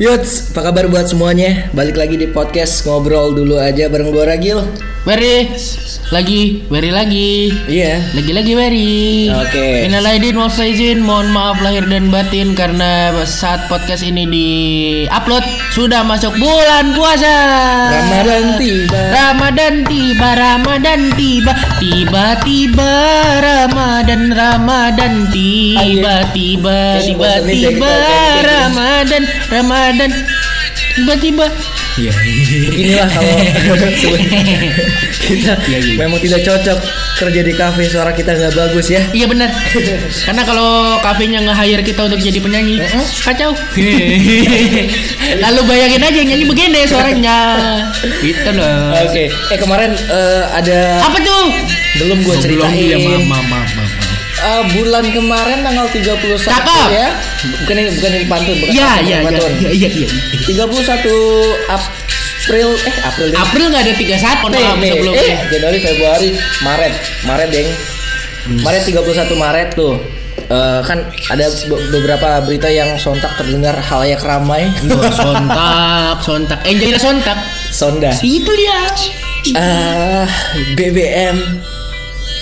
Yuts, apa kabar buat semuanya? Balik lagi di podcast ngobrol dulu aja bareng gue Ragil. Wery lagi, Wery lagi, Iya. lagi-lagi Wery. Oke. Minal aidin wal faizin, mohon maaf lahir dan batin karena saat podcast ini di upload sudah masuk bulan puasa. Ramadan tiba. Ramadan tiba, Ramadan tiba, tiba-tiba Ramadan, Ramadan tiba, tiba, Jadi bosan nih, jadi tiba-tiba kita kayak gini. Ramadan, Ramadan, tiba-tiba. Iya. Beginilah kalau kita Iya, iya. memang tidak cocok kerja di kafe suara kita nggak bagus ya. Iya benar. Karena kalau kafenya nge-hire kita untuk jadi penyanyi, kacau. Lalu bayangin aja yang nyanyi begini suaranya. Gitu loh. Oke. Eh kemarin eh, ada Apa tuh? belum gue ceritain. Belum, iya, maaf, maaf, Eh, bulan kemarin tanggal 31 Cakep. ya. Bukan ini bukan ini pantun, bukan Iya, iya, iya, pantun. iya, iya, iya. 31 April eh April deh. April nggak ada 31 Mei, Mei, sebelumnya. eh, Januari, Februari, Maret, Maret deng. Maret 31 Maret tuh. Eh, kan ada be- beberapa berita yang sontak terdengar halayak ramai. Wah, sontak, sontak. Eh, jadi sontak. Sonda. Itu dia. Ah, BBM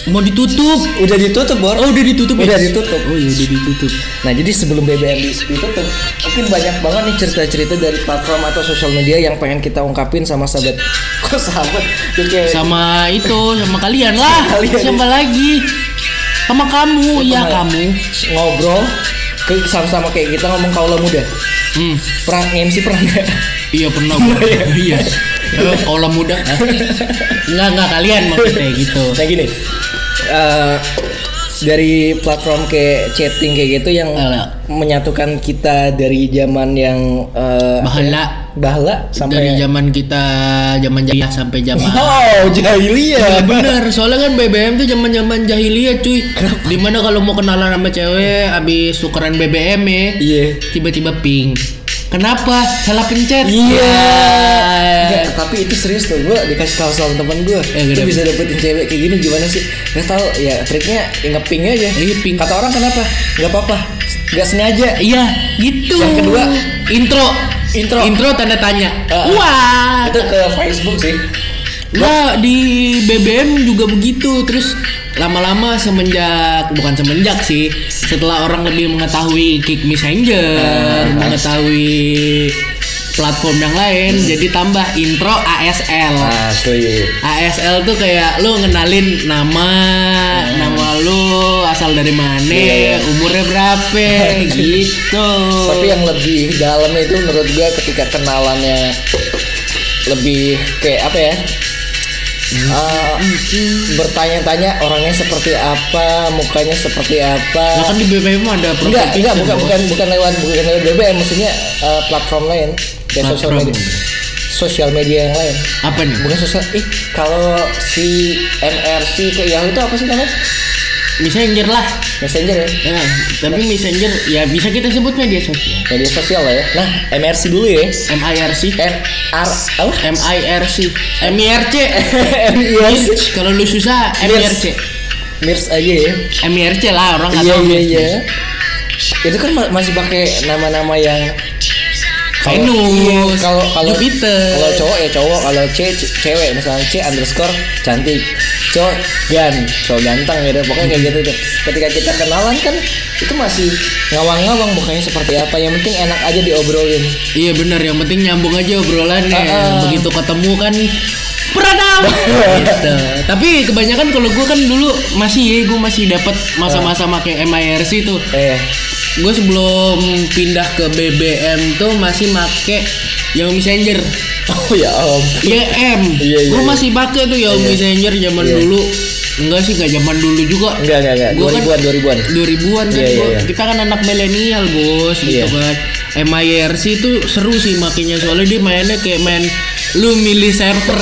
Mau ditutup. udah ditutup, Bor. Oh, udah ditutup ya? Udah ditutup. Oh, iya udah ditutup. Nah, jadi sebelum BBM di- ditutup, mungkin banyak banget nih cerita-cerita dari platform atau sosial media yang pengen kita ungkapin sama sahabat. Kok sahabat? Kayak Sama itu, sama kalian lah. Sama kalian. Siapa lagi? Sama kamu, iya pernah kamu. ngobrol ke sama-sama kayak kita ngomong kaula muda. Hmm. Pernah MC pernah nggak? Iya pernah gue. iya. Eh, Kalau muda. Enggak enggak kalian maksudnya gitu. Nah gini, eh, dari platform kayak chatting kayak gitu yang Alah. menyatukan kita dari zaman yang eh, Bahala. bahala Dari sampai zaman kita zaman jahiliyah sampai zaman Wow, Ya jahiliyah. bener, soalnya kan BBM tuh zaman zaman jahiliyah cuy. Di mana kalau mau kenalan sama cewek, abis tukeran BBM ya, Iya. tiba-tiba ping. Kenapa? Salah pencet. Iya. Ya. Nggak, tapi itu serius tuh gue dikasih tahu sama temen gue. Lu kenapa? bisa dapetin cewek kayak gini gimana sih? Gak tahu ya triknya ya ngeping aja. Iya, ping. Kata orang kenapa? Gak apa-apa. Gak sengaja. Iya, gitu. Yang kedua, intro. intro. Intro tanda tanya. Ah. Wah. Itu ke Facebook sih. Nah di BBM juga begitu terus lama-lama semenjak bukan semenjak sih setelah orang lebih mengetahui Kick Messenger mengetahui platform yang lain jadi tambah intro ASL Asli. ASL tuh kayak lu ngenalin nama nama lu asal dari mana Iya, iya. umurnya berapa gitu Tapi yang lebih dalam itu menurut gue ketika kenalannya lebih kayak apa ya? Eh, bertanya-tanya orangnya seperti apa, mukanya seperti apa. Nah, kan di BBM ada profile Enggak, enggak, bukan, bukan, bukan lewat, bukan lewat BBM, maksudnya eh, platform lain, kayak sosial media, sosial media yang lain. apa nih Bukan sosial, ih kalau si MRC ke Yahoo itu apa sih namanya? Messenger lah Messenger ya, Ya, tapi Messenger ya bisa kita sebut media sosial. media sosial lah ya. Nah, MRC dulu ya. MIRC, MR apa? MIRC, MIRC. MIRC. Kalau lu susah MIRC. Mirs aja ya. MIRC lah orang nggak Iya tahu. iya iya. Itu kan ma- masih pakai nama-nama yang kalau- Venus, iya, kalau kalau Jupiter. kalau cowok ya cowok, kalau C c- cewek misalnya C underscore cantik, cowok gan, cowok ganteng gitu, pokoknya kayak gitu tuh. Ketika kita kenalan kan itu masih ngawang-ngawang mukanya seperti apa, yang penting enak aja diobrolin. Iya benar, yang penting nyambung aja obrolannya. Ah, ah. Begitu ketemu kan Pradam. gitu. Tapi kebanyakan kalau gue kan dulu masih ya, gue masih dapat masa-masa pakai MIRC tuh. Eh, Gue sebelum pindah ke BBM tuh masih make Yahoo Messenger. oh ya om. YM. Iya, iya, Gue iya. masih pakai tuh Yahoo Messenger zaman Iya. dulu. Enggak sih, enggak zaman dulu juga. Enggak enggak enggak. Kan- 2000-an 2000-an. 2000-an kan Iya, iya, iya. kita kan anak milenial bos gitu Iya. kan MIRC itu seru sih makanya soalnya dia mainnya kayak main lu milih server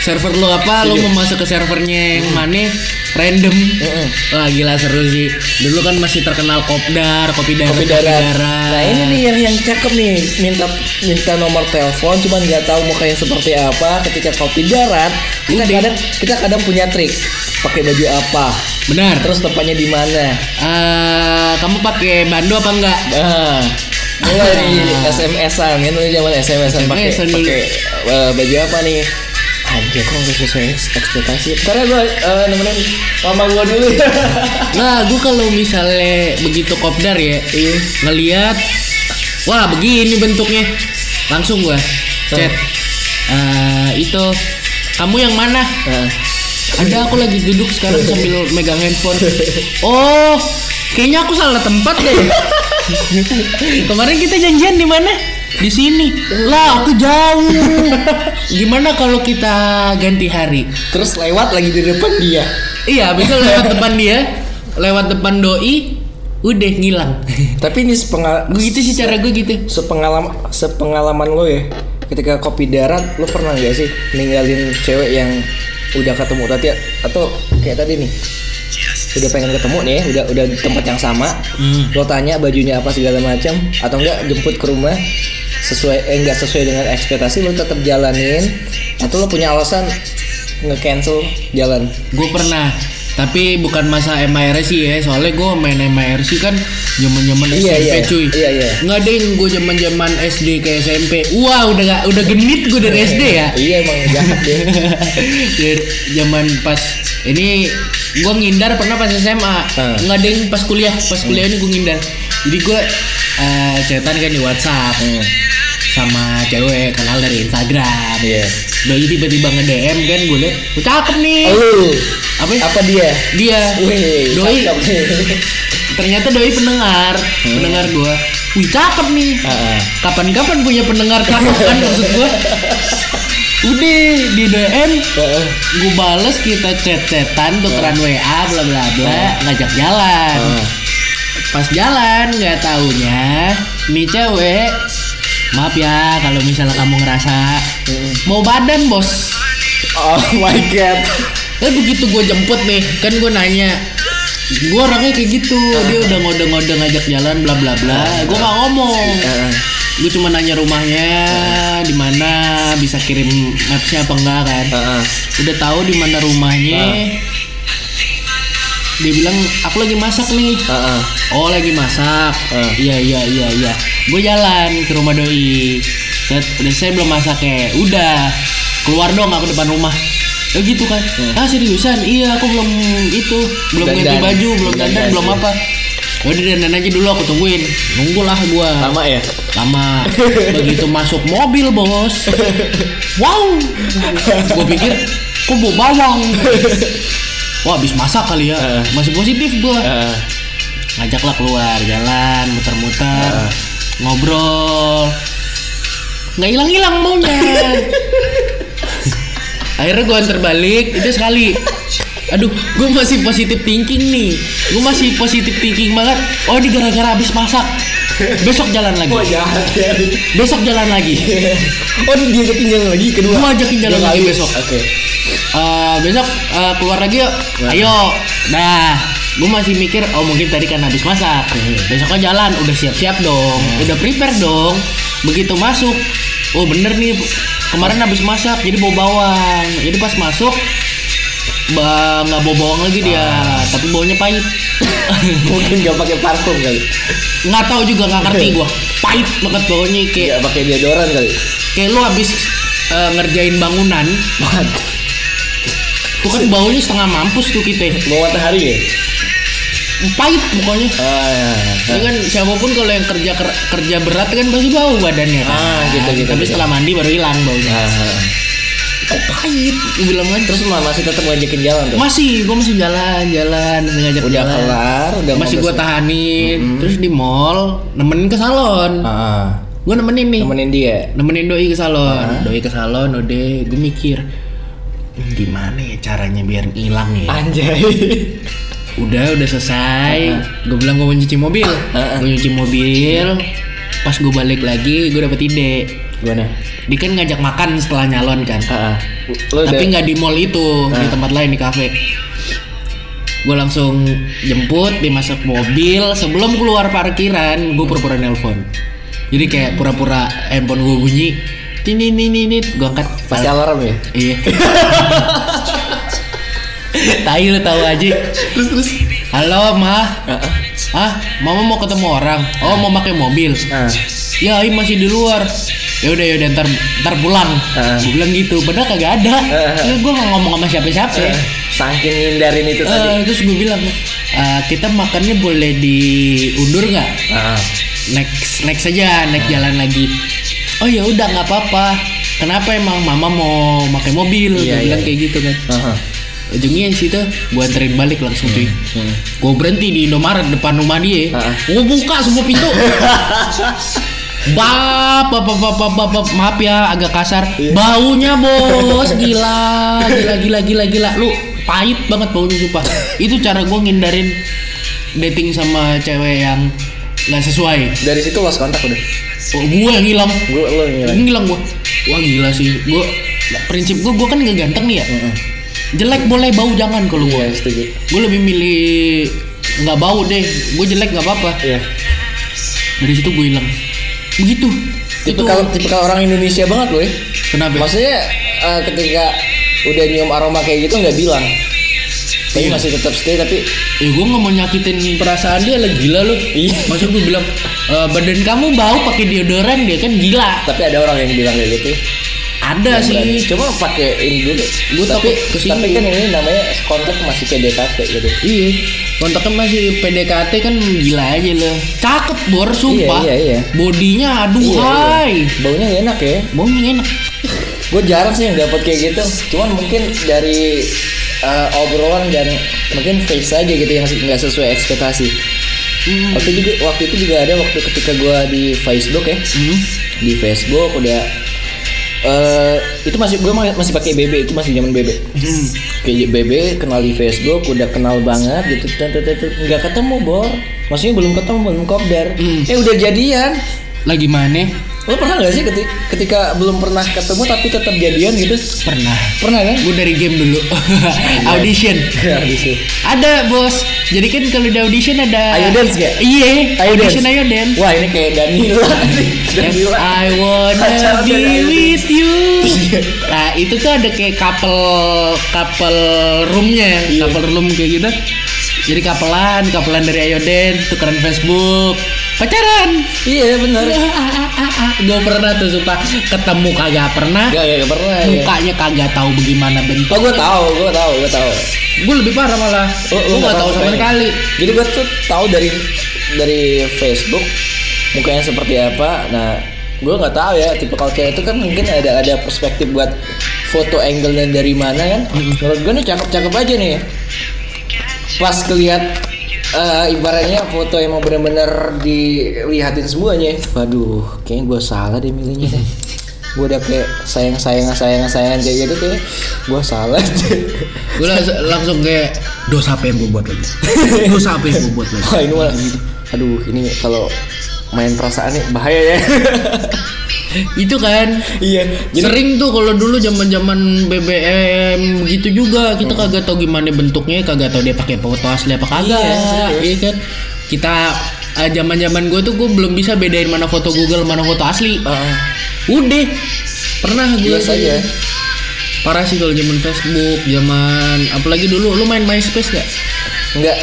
server lu apa lu mau masuk ke servernya yang mana random. Heeh. wah gila seru sih. Dulu kan masih terkenal kopdar kopi darat kopi darat. Nah ini nih yang yang cakep nih. Minta minta nomor telepon cuman nggak tahu mukanya seperti apa. Ketika kopi darat kita Udah. kadang kita kadang punya trik. Pakai baju apa? Benar. Terus tempatnya di mana? Eh, kamu pakai bando apa enggak? Nah mulai nih SMS-an kan lu zaman SMS-an pakai SMS-an pakai eh, baju apa nih anjir kok nggak sesuai eks- ekspektasi karena gue uh, nemenin mama gue dulu ya Nah, gue kalau misalnya begitu kopdar ya, Iya. ngelihat, wah begini bentuknya, langsung gue chat. Eh, itu kamu yang mana? Nah, Ada aku lagi duduk sekarang sambil megang handphone. Oh, kayaknya aku salah tempat deh. Kemarin kita janjian di mana? Di sini. Lah, aku jauh. Gimana kalau kita ganti hari? terus lewat lagi di depan dia Iya, bisa lewat depan dia, lewat depan doi, udah ngilang. tapi ini sepengal Gue gitu sih cara gue gitu. sepengalaman sepengalaman lo ya ketika kopi darat lo pernah nggak sih ninggalin cewek yang udah ketemu tadi atau kayak tadi nih udah pengen ketemu nih ya, udah udah di tempat yang sama Hmm. lo tanya bajunya apa segala macam atau enggak jemput ke rumah sesuai eh enggak sesuai dengan ekspektasi lo tetap jalanin atau lo punya alasan nge-cancel jalan Gue pernah, tapi bukan masa MIRC ya, soalnya gue main MIRC kan zaman zaman Iya, SMP iya. cuy. Iya, iya. Nggak ada yang gue zaman zaman SD ke SMP. Wah udah gak, udah genit gue dari SD ya. iya emang jahat deh Dari zaman pas ini gue ngindar pernah pas SMA Hmm. nggak ada yang pas kuliah pas kuliah ini gue ngindar jadi gue eh chatan kan di WhatsApp Hmm. Sama cewek kenal dari Instagram. Iya. doi tiba-tiba nge DM kan gue liat "Oh, cakep nih. Lu? Apa ya? apa dia? Dia. Wih, doi. cakep ternyata doi pendengar. Pendengar gue wih cakep nih. Ah. kapan-kapan punya pendengar cakep kan maksud gue udah di DM gue bales kita chat-chatan tukeran WA bla bla bla ngajak jalan. Ah. pas jalan nggak taunya nih cewek maaf ya kalau misalnya kamu ngerasa mau badan bos. Oh my god. Eh begitu gue jemput nih, kan gue nanya, gue orangnya kayak gitu, dia udah ngode-ngode ngajak jalan bla bla bla, gue nggak ngomong, Heeh. gue cuma nanya rumahnya di mana, bisa kirim mapsnya apa enggak kan, Heeh. udah tahu di mana rumahnya, dia bilang aku lagi masak nih, oh lagi masak, Ah. iya iya iya iya, gue jalan ke rumah doi, Set, udah saya belum masak ya, udah keluar dong aku depan rumah. Ya gitu kan. Ah seriusan? Iya, aku belum itu, belum ganti baju, belum Dandan, dandan, belum iya. apa. Udah dandan aja dulu aku tungguin. Nunggulah gua. Lama ya? Lama. Begitu masuk mobil, Bos. Wow. Gua pikir kok bau bawang. Wah, habis masak kali ya. Heeh. Masih positif gua Heeh. ngajaklah keluar jalan muter-muter. Ngobrol. Nggak hilang-hilang maunya. Akhirnya gue antar balik itu sekali. Aduh gue masih positif thinking nih. Gue masih positif thinking banget. Oh ini gara-gara habis masak. Besok jalan lagi. Wah jahat ya. besok jalan lagi. Oh dia diajakin jalan lagi kedua. Gua ajakin jalan lagi besok. Oke. Eh, besok eh, keluar lagi yuk. Ayo. Nah gue masih mikir oh mungkin tadi kan habis masak Hmm. besoknya jalan udah siap-siap dong udah prepare dong begitu masuk oh bener nih kemarin habis masak jadi bawa bawang jadi pas masuk nggak bawa bawang lagi dia Ah. tapi baunya pahit Mungkin gak pakai parfum kali. nggak tahu juga nggak ngerti gue pahit banget baunya kayak Gak pakai deodoran kali. kayak lu habis eh, ngerjain bangunan Waduh. tuh kan baunya setengah mampus tuh kita Mau matahari ya? Pahit pokoknya Ah, ya. Ya kan siapa pun kalau yang kerja ker- kerja berat kan pasti bau badannya kan. Ah, gitu, gitu, Tapi gitu. setelah mandi baru hilang baunya. Ah. Kok pahit? Gue bilang kan Terus ma- masih tetap ngajakin jalan tuh. masih, gue masih jalan, jalan, masih ngajak Udah jalan. kelar, udah masih gue tahanin, terus di mall nemenin ke salon. Ah. Gue nemenin nih, Temenin dia. nemenin doi ke salon, Ah. doi ke salon, udah gue mikir "Hmm, gimana ya caranya biar hilang ya. Anjay. Udah, udah selesai. Gue bilang gue mau nyuci mobil. Ah, ah. Gue nyuci mobil. Pas gue balik lagi, gue dapet ide. Gimana? Dia kan ngajak makan setelah nyalon kan. Ah. ah. Lu Tapi nggak di mall itu, di Ah. tempat lain di kafe. Gue langsung jemput, dimasuk mobil. Sebelum keluar parkiran, gue pura-pura nelpon. Jadi kayak pura-pura handphone gue bunyi. Tini nini nini, gue angkat. pasti alarm ya? Iya. Tai lu tahu aja. Terus terus. Halo, mah. Ah, ah. ah mama mau ketemu orang oh mau pakai mobil Nah, ya ini masih di luar ya udah ya udah ntar ntar pulang Ah. gue bilang gitu padahal kagak ada Ah. ya, gue nggak ngomong sama siapa-siapa eh, saking ngindarin itu tadi. Eh, terus gue bilang "Eh, kita makannya boleh diundur nggak Nah, next next saja next jalan lagi oh ya udah nggak apa-apa kenapa emang mama mau pakai mobil Iya, bilang iya. kayak gitu kan aha. Ujungnya situ gue anterin balik langsung cuy Hmm. gue berhenti di Indomaret depan rumah dia Ah. gue buka semua pintu Bap, bap, bap, bap, bap, bap, maaf ya agak kasar. Iya. Baunya bos, gila, gila, gila, gila, gila. Lu pahit banget baunya sumpah. Itu cara gue ngindarin dating sama cewek yang nggak sesuai. Dari situ lost kontak udah. Oh, gue yang hilang, Gue lo ngilang. ngilang gue. Wah gila sih, gue prinsip gue, gue kan gak ganteng nih ya. Heeh. Jelek boleh, bau jangan kalau gue. Iya, setuju. Gue lebih milih nggak bau deh. Gue jelek nggak apa-apa. Iya. Dari situ gue hilang. Begitu. Tipe kalau tipe orang Indonesia banget loh ya. Kenapa? Maksudnya eh, ketika udah nyium aroma kayak gitu nggak bilang. Tapi Iya. masih tetap stay tapi Ya gue nggak mau nyakitin perasaan dia lah gila lu. Iya. Maksud gue bilang "E, badan kamu bau pakai deodoran dia kan gila. tapi ada orang yang bilang kayak gitu. Ada berani. sih. Coba pakein dulu. Gua tapi kesinggung. tapi kan ini namanya kontak masih PDKT gitu. Iya. Kontaknya masih PDKT kan gila aja loh. Cakep bor sumpah. Iya, iya, iya. Bodinya aduh Iya, hai. iya. Baunya enak ya. Baunya enak. Gue jarang sih yang dapat kayak gitu. Cuman mungkin dari eh, obrolan dan mungkin face aja gitu yang nggak sesuai ekspektasi. Hmm. Waktu juga waktu itu juga ada waktu ketika gue di Facebook ya. Hmm. Di Facebook udah eh itu masih gue masih pakai BB itu masih zaman BB. Hmm. Kayak BB kenal di Facebook udah kenal banget gitu. Nggak ketemu bor. Maksudnya belum ketemu belum kopdar. Hmm. Eh udah jadian. Lagi mana? Lo pernah nggak sih ketika, ketika belum pernah ketemu tapi tetap jadian gitu? Pernah. Pernah kan? Gue dari game dulu. Audition. Ya, di situ. Ada bos. Jadi kan kalau di audition ada. Ayo dance nggak? Iya. Ayo audition dance. ayo dance. Wah ini kayak Danila Danila. I wanna Pacaran be with you. Nah itu tuh ada kayak couple couple roomnya, Iya. couple room kayak gitu. Jadi kapelan, kapelan dari Ayo Dance, tukeran Facebook, pacaran. Iya benar. Gue pernah tuh sumpah ketemu kagak pernah, Gak gak pernah. Ya. mukanya kagak tahu bagaimana bentuk. Oh gue tahu, gue tahu, gue tahu. Gue lebih parah malah. Oh, gue nggak tahu sama sekali. Jadi gue tuh tahu dari dari Facebook mukanya seperti apa. Nah, gue nggak tahu ya tipe kalau cewek itu kan mungkin ada ada perspektif buat foto angle dan dari mana kan. Menurut gue nih cakep-cakep aja nih. Pas kelihat eh, ibaratnya foto yang mau bener-bener dilihatin semuanya. Waduh, kayaknya gue salah deh milihnya gue udah kayak sayang sayang sayang sayang kayak gitu kayak gue salah. Gue langsung, langsung kayak dosa apa yang gue buat lagi? Dosa apa yang gue buat lagi? Wah ini malah, aduh ini kalau main perasaan nih bahaya ya. Itu kan iya. Jadi sering tuh kalau dulu zaman-zaman BBM gitu juga kita kagak tahu gimana bentuknya, kagak tahu dia pakai foto asli apa kagak. Iya, Iya, serius. kan? Kita eh, zaman-zaman gue tuh gue belum bisa bedain mana foto Google mana foto asli. Ah, Udah pernah gue biasa aja. Parah sih kalau zaman Facebook, zaman apalagi dulu lu main MySpace gak? Enggak.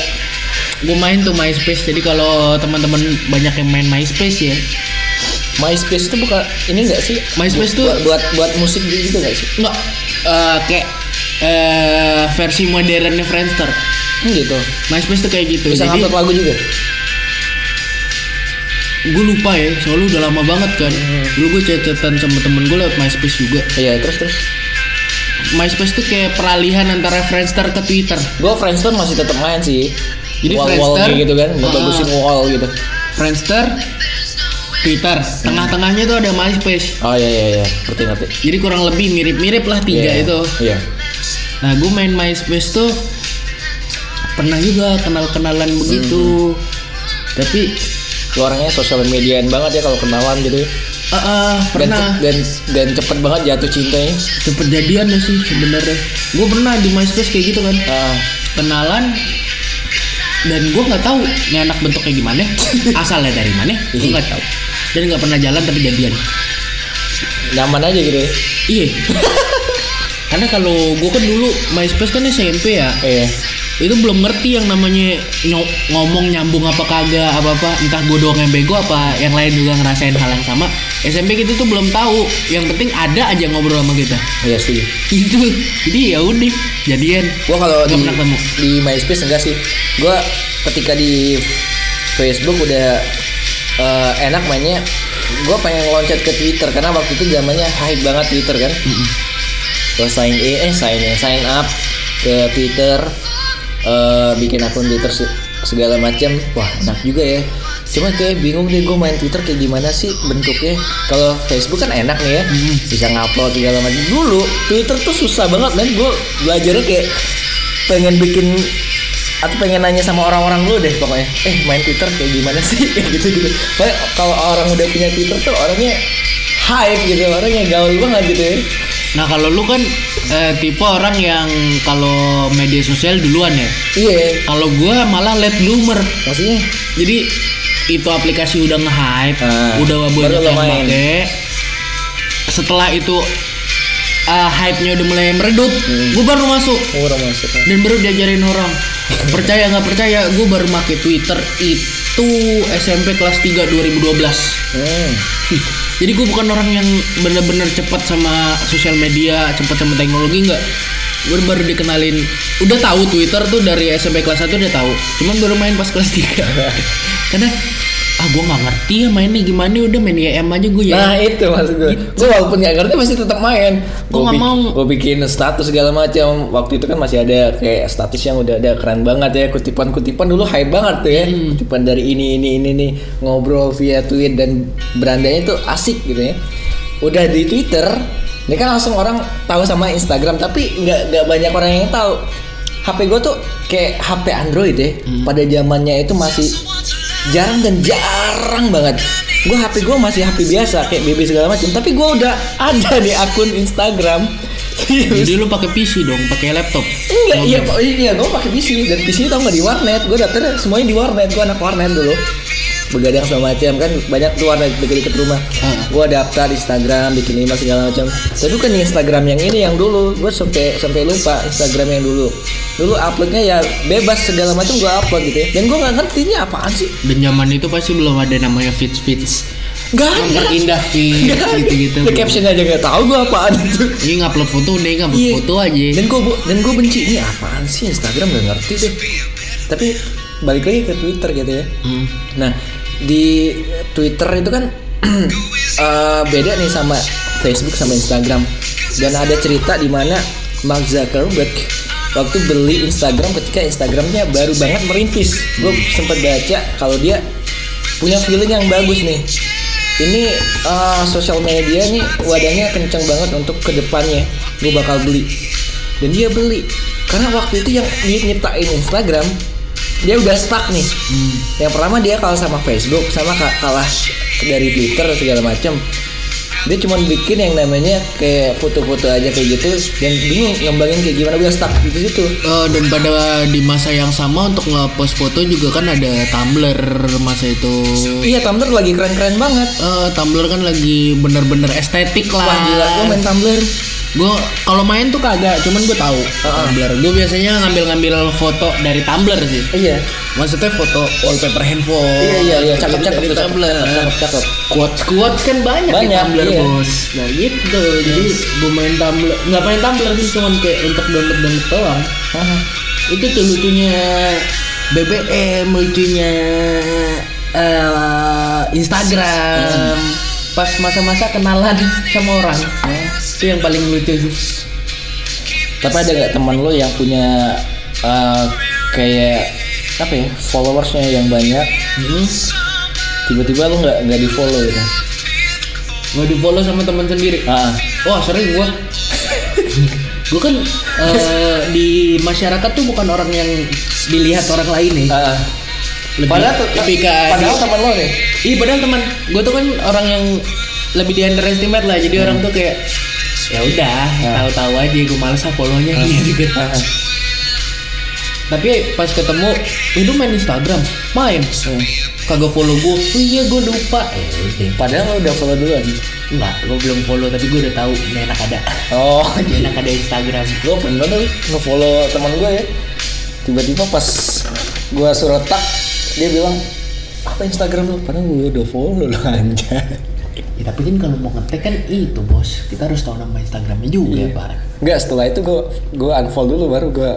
Gue main tuh MySpace. Jadi kalau teman-teman banyak yang main MySpace ya, MySpace itu bukan ini enggak sih? MySpace tuh- buat buat, buat musik gitu enggak sih? Enggak eh, kayak eh, versi modernnya Friendster. Hmm, gitu. MySpace tuh kayak gitu. Bisa Jadi ngupload lagu juga. gue lupa ya, soalnya udah lama banget kan. Dulu gue chat-chatan sama temen gue lewat MySpace juga. Iya, terus terus. MySpace tuh kayak peralihan antara Friendster ke Twitter. Gue Friendster masih tetap main sih. Jadi wall wall Friendster, gitu kan, ah. bagusin wall gitu. Friendster, Twitter. Tengah-tengahnya tuh ada MySpace. Oh iya iya iya, ngerti ngerti. Jadi kurang lebih mirip-mirip lah tiga Iya, itu. Iya. Nah, gue main MySpace tuh pernah juga kenal-kenalan begitu. Tapi Lu orangnya sosial mediaan banget ya kalau kenalan gitu. ya. eh, eh, Dan, pernah dan dan cepet banget jatuh cintanya. cepet jadian ya sih sebenarnya. Gue pernah di MySpace kayak gitu kan. Ah, Kenalan dan gue nggak tahu ini anak bentuknya gimana, asalnya dari mana, gue nggak tahu. Dan nggak pernah jalan tapi jadian. nyaman aja gitu ya. Iya. Karena kalau gue kan dulu MySpace kan SMP ya. Iya. itu belum ngerti yang namanya ngomong nyambung apa kagak apa apa entah gue doang yang bego apa yang lain juga ngerasain hal yang sama SMP gitu tuh belum tahu yang penting ada aja ngobrol sama kita Iya sih. itu jadi ya udah jadian Gua kalau di, pernah ketemu. di MySpace enggak sih. Gua ketika di Facebook udah eh, enak mainnya. Gua pengen loncat ke Twitter karena waktu itu zamannya hype banget Twitter kan. Gua sign in, eh sign in, sign up ke Twitter, eh, bikin akun Twitter se- segala macam. Wah enak juga ya. Cuma kayak bingung deh gue main Twitter kayak gimana sih bentuknya. Kalau Facebook kan enak nih ya, bisa ngupload segala macam. Dulu Twitter tuh susah banget men. Gue belajarnya kayak pengen bikin atau pengen nanya sama orang-orang dulu deh pokoknya. Eh main Twitter kayak gimana sih? Kayak gitu gitu. Soalnya kalau orang udah punya Twitter tuh orangnya hype gitu, orangnya gaul banget gitu ya. nah kalau lu kan eh, tipe orang yang kalau media sosial duluan ya Iya, kalau gue malah late bloomer maksudnya jadi itu aplikasi udah nge-hype, Ah, udah banyak baru yang pakai. Setelah itu ah, hype-nya udah mulai meredup, Hmm. gue baru masuk oh, udah masuk. dan baru diajarin orang. Percaya nggak percaya, gue baru make Twitter itu SMP kelas 3 2012. Hmm. Jadi gue bukan orang yang bener-bener cepat sama sosial media, cepat sama teknologi nggak. Gue baru dikenalin, udah tahu Twitter tuh dari SMP kelas 1 udah tahu. Cuman baru main pas kelas 3 Karena ah gue nggak ngerti ya mainnya gimana udah main YM aja gue ya. Nah itu maksud gue. Gue walaupun gak ngerti pasti tetap main. Gua nggak mau. Gue bikin status segala macam. Waktu itu kan masih ada kayak status yang udah ada keren banget ya. Kutipan-kutipan dulu hype banget tuh ya. Hmm. Kutipan dari ini ini ini nih ngobrol via tweet dan berandanya tuh asik gitu ya. Udah di Twitter, ini kan langsung orang tahu sama Instagram tapi nggak nggak banyak orang yang tahu. HP gue tuh kayak HP Android ya. Hmm. Pada zamannya itu masih jarang dan jarang banget. Gue HP gue masih HP biasa kayak BB segala macam. Tapi gue udah ada nih akun Instagram. Jadi lu pakai PC dong, pakai laptop. enggak iya Pak. iya gue pakai PC dan PC tau nggak di warnet? Gue daftar semuanya di warnet. Gue anak warnet dulu begadang segala macam kan banyak tuh warnet dekat-dekat rumah Ah. gue daftar Instagram bikin email segala macam tapi bukan Instagram yang ini yang dulu gue sampai sampai lupa Instagram yang dulu dulu uploadnya ya bebas segala macam gue upload gitu ya dan gue nggak ngerti ini apaan sih Dan zaman itu pasti belum ada namanya fits fits. Gak ada Memperindah ada. gitu-gitu. The caption aja gak tahu gue apaan itu Ini ngupload foto udah ngupload Iya. foto aja. Dan gue dan gue benci ini apaan sih Instagram gak ngerti deh. Tapi balik lagi ke Twitter gitu ya. Hmm. Nah di Twitter itu kan eh, beda nih sama Facebook sama Instagram. Dan ada cerita di mana Mark Zuckerberg waktu beli Instagram ketika Instagramnya baru banget merintis. Gue sempat baca kalau dia punya feeling yang bagus nih. Ini eh, sosial media nih wadahnya kenceng banget untuk ke depannya. Gue bakal beli. Dan dia beli karena waktu itu yang nyiptain Instagram dia udah stuck nih. Yang pertama dia kalah sama Facebook, sama ka- kalah dari Twitter segala macam. Dia cuma bikin yang namanya kayak foto-foto aja kayak gitu dan bingung ngembangin kayak gimana udah stuck di situ. Eh, dan pada di masa yang sama untuk nge-post foto juga kan ada Tumblr masa itu. Iya Tumblr lagi keren-keren banget. Eh, Tumblr kan lagi bener-bener estetik lah. Wah gila, gue main Tumblr. Gue kalau main tuh kagak, cuman gue tahu Tumblr. Gue biasanya ngambil-ngambil foto dari Tumblr sih. Iya. Maksudnya foto wallpaper handphone. Iya iya iya, dari tuh, cakep, Tumblr. cakep, cakep. Quotes quotes kan banyak, di Banyak, Tumblr iya. bos. Nah gitu, jadi gue main Tumblr, nggak main Tumblr sih, cuman kayak untuk download download doang. Itu tuh lucunya BBM, lucunya eh, Instagram. Pas masa-masa kenalan sama orang, itu yang paling lucu sih. Tapi ada nggak teman lo yang punya eh, kayak apa ya followersnya yang banyak? Hmm. Tiba-tiba lo nggak nggak di follow gitu? Nggak di follow sama teman sendiri. Ah, Wah sering gua. gua kan eh, di masyarakat tuh bukan orang yang dilihat orang lain nih. ah. Lebih, Padahal tuh- lebih ke padahal teman lo nih. Iya padahal teman. Gua tuh kan orang yang lebih di underestimate lah. Jadi orang tuh kayak ya udah tahu-tahu aja gue males ah follownya gitu. Ah. Tapi pas ketemu itu main Instagram, main. Kagak follow gue. Oh iya gue lupa. Udah. Padahal lo udah follow duluan. Enggak, gue belum follow tapi gue udah tahu ini enak ada. Oh, Ini enak ada Instagram. gue pernah tuh nge-follow teman gue ya. tiba-tiba pas gua suruh tag dia bilang apa Instagram lu padahal gua udah follow lu anjay Ya, tapi kan kalau mau ngetek kan itu bos, kita harus tahu nama Instagramnya juga Iya. pak. Enggak, setelah itu gue gue unfollow dulu baru gue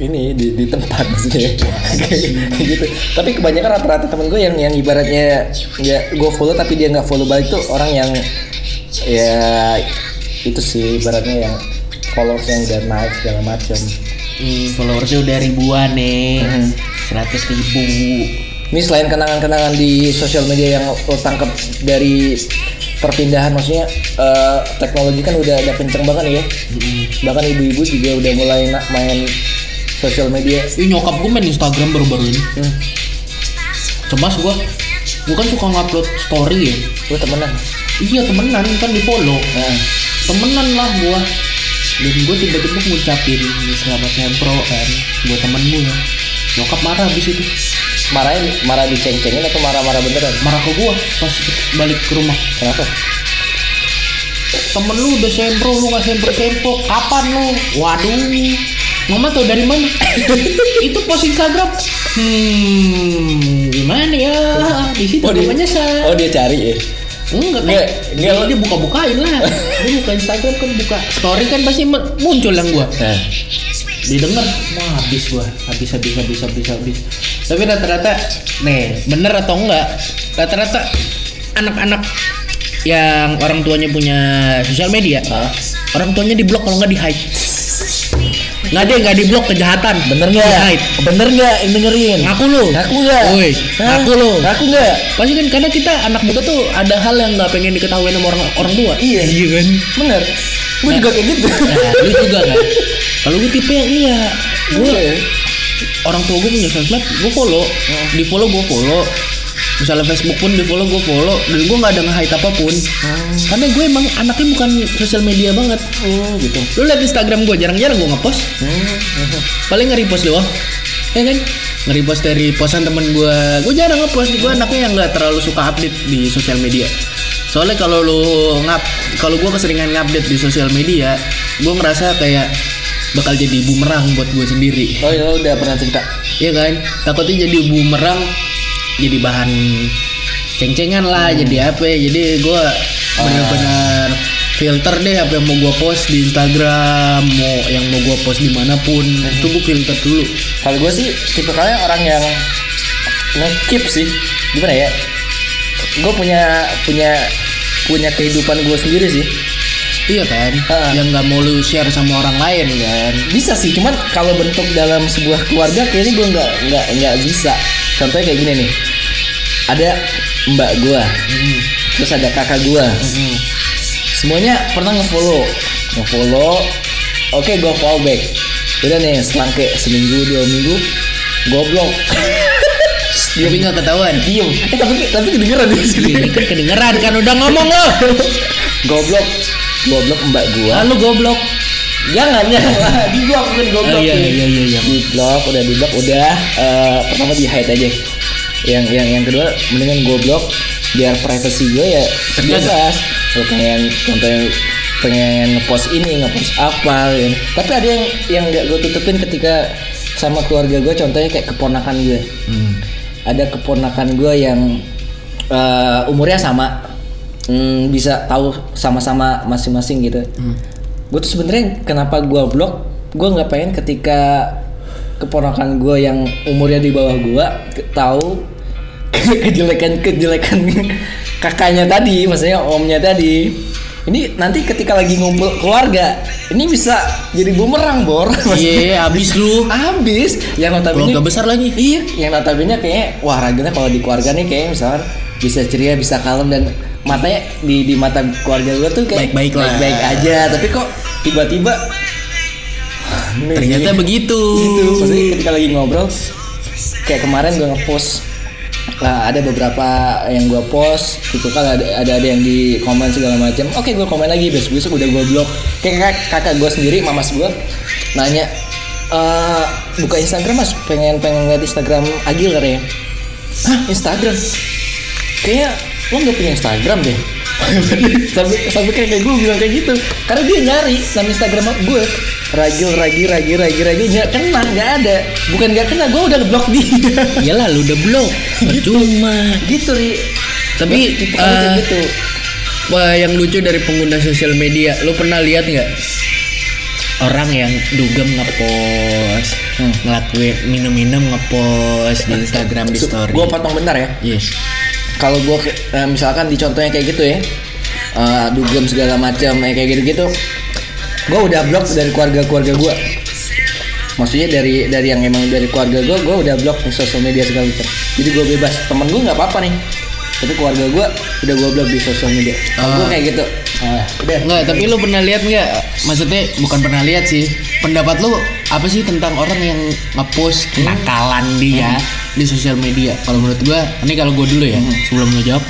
ini di, di tempat maksudnya kayak gitu. Tapi kebanyakan rata-rata temen gue yang yang ibaratnya ya gue follow tapi dia nggak follow balik tuh orang yang ya itu sih ibaratnya yang followers yang udah naik segala macam. Hmm, followersnya udah ribuan nih, Hmm. seratus ribu. Ini selain kenangan-kenangan di sosial media yang lo tangkap dari perpindahan maksudnya eh, teknologi kan udah ada kenceng banget ya. Bahkan ibu-ibu juga udah mulai na- main sosial media. Ih nyokap gue main Instagram baru-baru ini. Hmm. Cemas gue, gue kan suka ngupload story ya. Lu temenan? Iya temenan kan di follow. Nah, temenan lah gua dan gue tiba-tiba ngucapin selamat sempro kan buat temen gue nyokap marah habis itu marahin, marah diceng-cengin atau marah-marah beneran? marah ke gua pas balik ke rumah Kenapa? temen lu udah sempro lu nggak sempro sempro kapan lu waduh mama tau dari mana itu post Instagram hmm gimana ya di situ Oh, dia- namanya saya Oh dia cari ya? Enggak kan? Nggak, dia, nggak. dia buka-bukain lah. dia buka Instagram kan buka story kan pasti muncul yang gua. Nah, Didengar, wah habis gua, habis habis habis habis habis. Tapi rata-rata, nih bener atau enggak? Rata-rata anak-anak yang orang tuanya punya sosial media, Hah? orang tuanya di blok kalau nggak di hide. Nggak ada nggak di blok kejahatan, bener nggak? Bener nggak yang dengerin? Ngaku lu. Ngaku nggak? Woi, ngaku lu. Ngaku nggak? Pasti kan karena kita anak muda tuh ada hal yang nggak pengen diketahui sama orang orang tua. Iya. iya kan. Bener. Gue juga kayak gitu. Nah, lu juga kan. Kalau gue tipe yang iya, gue. Orang tua gue punya sosmed, gue follow, di follow gue follow. Misalnya Facebook pun di follow gue follow, dan gue nggak ada nge-hide apa pun. Karena gue emang anaknya bukan sosial media banget. Oh gitu. Lu liat Instagram gue jarang-jarang gue ngepost, Hmm. paling nge-repost doang. Ya kan? Nge-repost dari postan temen gue, gue jarang ngepost. Gue anaknya yang nggak terlalu suka update di sosial media. Soalnya kalau lu ngap, kalau gue keseringan ngupdate di sosial media, gue ngerasa kayak bakal jadi bumerang buat gue sendiri. Oh ya lo udah pernah cerita. Iya kan? Takutnya jadi bumerang, jadi bahan ceng-cengan lah, jadi apa? ya? Jadi gue benar-benar filter deh apa yang mau gue post di Instagram, mau yang mau gue post di mana pun, itu gue filter dulu. Kalau gue sih tipe kalian orang yang nge-keep sih. Gimana ya? Gue punya punya punya kehidupan gue sendiri sih. Iya kan? Ha. Yang nggak mau lu share sama orang lain kan? Bisa sih, cuman kalau bentuk dalam sebuah keluarga kayaknya gue nggak nggak nggak bisa. Contohnya kayak gini nih. Ada mbak gue, Hmm. terus ada kakak gue. Hmm. Semuanya pernah nge-follow, nge-follow. Oke, gue follow back. Udah nih, selang kayak seminggu dua minggu, goblok. Tapi nggak ketahuan. Diem. Eh tapi tapi kedengeran di sini. Ini kan kedengeran kan udah ngomong lo. goblok, goblok mbak gua. Lalu goblok. Jangan lah, di blok bukan goblok. Oh, iya, iya, iya, iya. Di blok, udah di blok, udah. eh, pertama di hide aja. Yang yang yang kedua mendingan goblok biar privacy gue ya Terjaga. bebas. Kalau pengen contohnya pengen ngepost ini ngepost apa ya. tapi ada yang yang nggak gue tutupin ketika sama keluarga gue contohnya kayak keponakan gue Hmm. ada keponakan gue yang eh, umurnya sama Hmm, bisa tahu sama-sama masing-masing gitu. Gue tuh sebenarnya kenapa gue blok gue nggak pengen ketika keponakan gue yang umurnya di bawah gue tahu kejelekan kejelekan kakaknya tadi maksudnya omnya tadi. Ini nanti ketika lagi ngumpul keluarga ini bisa jadi bumerang bor. Iya, habis lu. habis yang notabene Keluarga besar lagi. Iya, yang notabene kayaknya wah ragilnya kalau di keluarga nih kayaknya misalkan bisa ceria, bisa kalem dan matanya di di mata keluarga gue tuh kayak Baik-baik lah. baik aja, tapi kok tiba-tiba Ternyata gini. begitu. gitu. Maksudnya ketika lagi ngobrol kayak kemarin gue ngepost lah ada beberapa yang gue post gitu kan ada ada ada yang di komen segala macam oke gue komen lagi besok besok udah gue blok kayak kakak, kakak gue sendiri mamas gue nanya "Eh, buka Instagram mas pengen pengen lihat Instagram Agil katanya hah Instagram kayaknya lo nggak punya Instagram deh sampai sampai kayak gue bilang kayak gitu karena dia nyari nama Instagram gue ragil ragi ragi ragi ragi nggak kena nggak ada bukan nggak kena gue udah blok dia Iyalah lu udah blok. Percuma. gitu ri Tapi kayak eh, gitu Wah, yang lucu dari pengguna sosial media, lu pernah lihat nggak orang yang dugem ngepost, Hmm. ngelakuin minum-minum ngepost di Instagram di story. gue potong bentar ya Iya. Kalau gue misalkan di contohnya kayak gitu ya eh, dugem segala macam eh, kayak gitu gitu gue udah blok dari keluarga keluarga gue maksudnya dari dari yang emang dari keluarga gue gue udah blok di sosial media segala macam. Jadi gue bebas. Temen gue nggak apa-apa nih. Tapi keluarga gue udah gue blok di sosial media. Gue Ah. kayak gitu. Udah. Nggak, tapi lu pernah lihat nggak? Maksudnya bukan pernah lihat sih. Pendapat lu apa sih tentang orang yang ngepost kenakalan dia di sosial media? Kalau menurut gua, ini kalau gua dulu ya, sebelum lu jawab.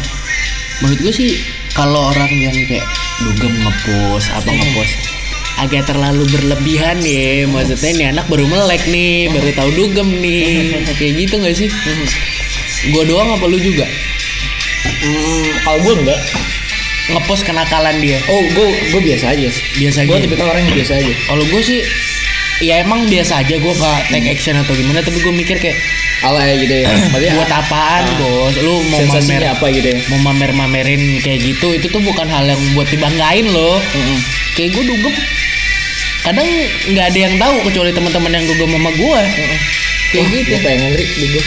Menurut gua sih kalau orang yang kayak dugem ngepost apa ngepost agak terlalu berlebihan ya. Maksudnya ini anak baru melek nih baru tahu dugem nih. Kayak gitu nggak sih? Gua doang apa lu juga? Hmm, kalau gue enggak. Ngepost kenakalan dia. Oh gue gue biasa aja. Biasa gue aja. tipikal orang yang biasa aja. Kalau gue sih ya emang biasa aja gue gak take action atau gimana tapi gue mikir kayak alay gitu ya. Maksudnya, buat apaan bos? Lu mau mamer apa gitu ya? mau mamer mamerin kayak gitu itu tuh bukan hal yang buat dibanggain loh. Mm-mm. kayak gue dugem. Kadang nggak ada yang tahu kecuali teman-teman yang dugem sama gue kayak gitu. gue pengen ri dugem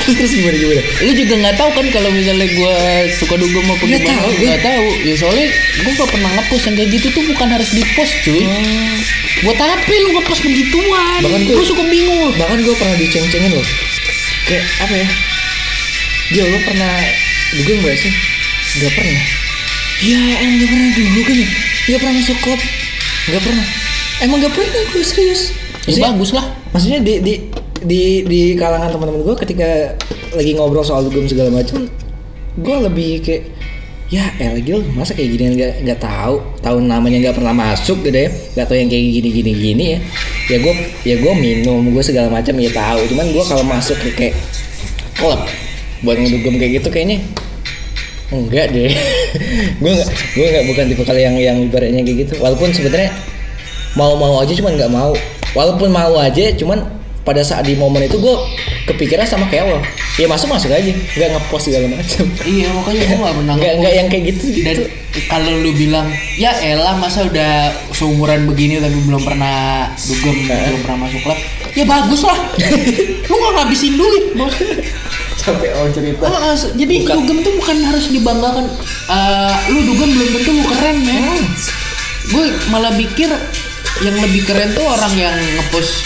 terus terus gimana gimana? Lu juga nggak tahu kan kalau misalnya gue suka dugem Nggak gimana tahu, gue. nggak tahu. Ya soalnya gue gak pernah ngepost yang kayak gitu tuh bukan harus di post cuy buat apa lu ngepost begituan? Bahkan gue- suka bingung. bahkan gue pernah diceng-cengin loh. Kayak apa ya? Dia lo pernah dugem gak sih? Nggak pernah. Ya emang nggak pernah dugem ya nggak pernah masuk klub. Nggak pernah. Emang nggak pernah gue serius. Ya bagus lah. Maksudnya di di di di kalangan teman-teman gue ketika lagi ngobrol soal dugem segala macam gue lebih kayak ya eh lagi masa kayak gini nggak nggak tahu? Tahun namanya nggak pernah masuk gitu ya. Nggak tahu yang kayak gini gini gini ya. Ya gue ya gue minum gue segala macam ya tahu. Cuman gue kalau masuk ke kayak klub buat ngedugem kayak gitu kayaknya enggak deh. Gue nggak gue nggak bukan tipe kali yang yang ibaratnya kayak gitu. Walaupun sebenarnya mau mau aja cuman nggak mau walaupun mau aja cuman pada saat di momen itu gue kepikiran sama kayak lo. Ya masuk masuk aja nggak ngepost segala macam. Iya makanya gue gak pernah nggak nggak yang kayak gitu Dan gitu kalau lu bilang ya elah masa udah seumuran begini tapi belum pernah dugem belum pernah masuk klub. Ya bagus lah. Lu gak ngabisin duit bos. Sampai oh cerita. Ah, jadi Bukan. dugem tuh bukan harus dibanggakan Eh, lu dugem belum tentu lu keren men. Gue malah pikir yang lebih keren tuh orang yang ngepost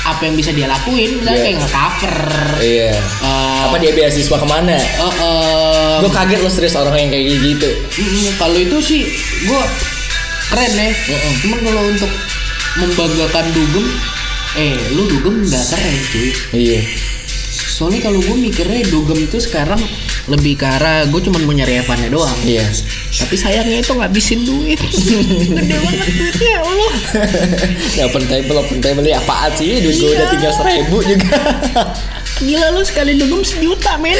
apa yang bisa dia lakuin misalnya Iya. kayak nge-cover iya eh, apa dia beasiswa ke mana eh, eh, gue kaget lo serius orang yang kayak gitu kalau itu sih gue keren ya. Mm-mm. Cuman kalau untuk membanggakan dugem, eh lu dugem nggak keren cuy. iya Soalnya kalau gue mikirnya dugem itu sekarang lebih ke arah gue cuma mau nyari Evannya doang. iya Tapi sayangnya itu ngabisin duit. Gede banget duitnya ya Allah. ya open table open table ya apaan sih duit gue udah Iya. tinggal seribu juga Gila lu sekali dugem sejuta men.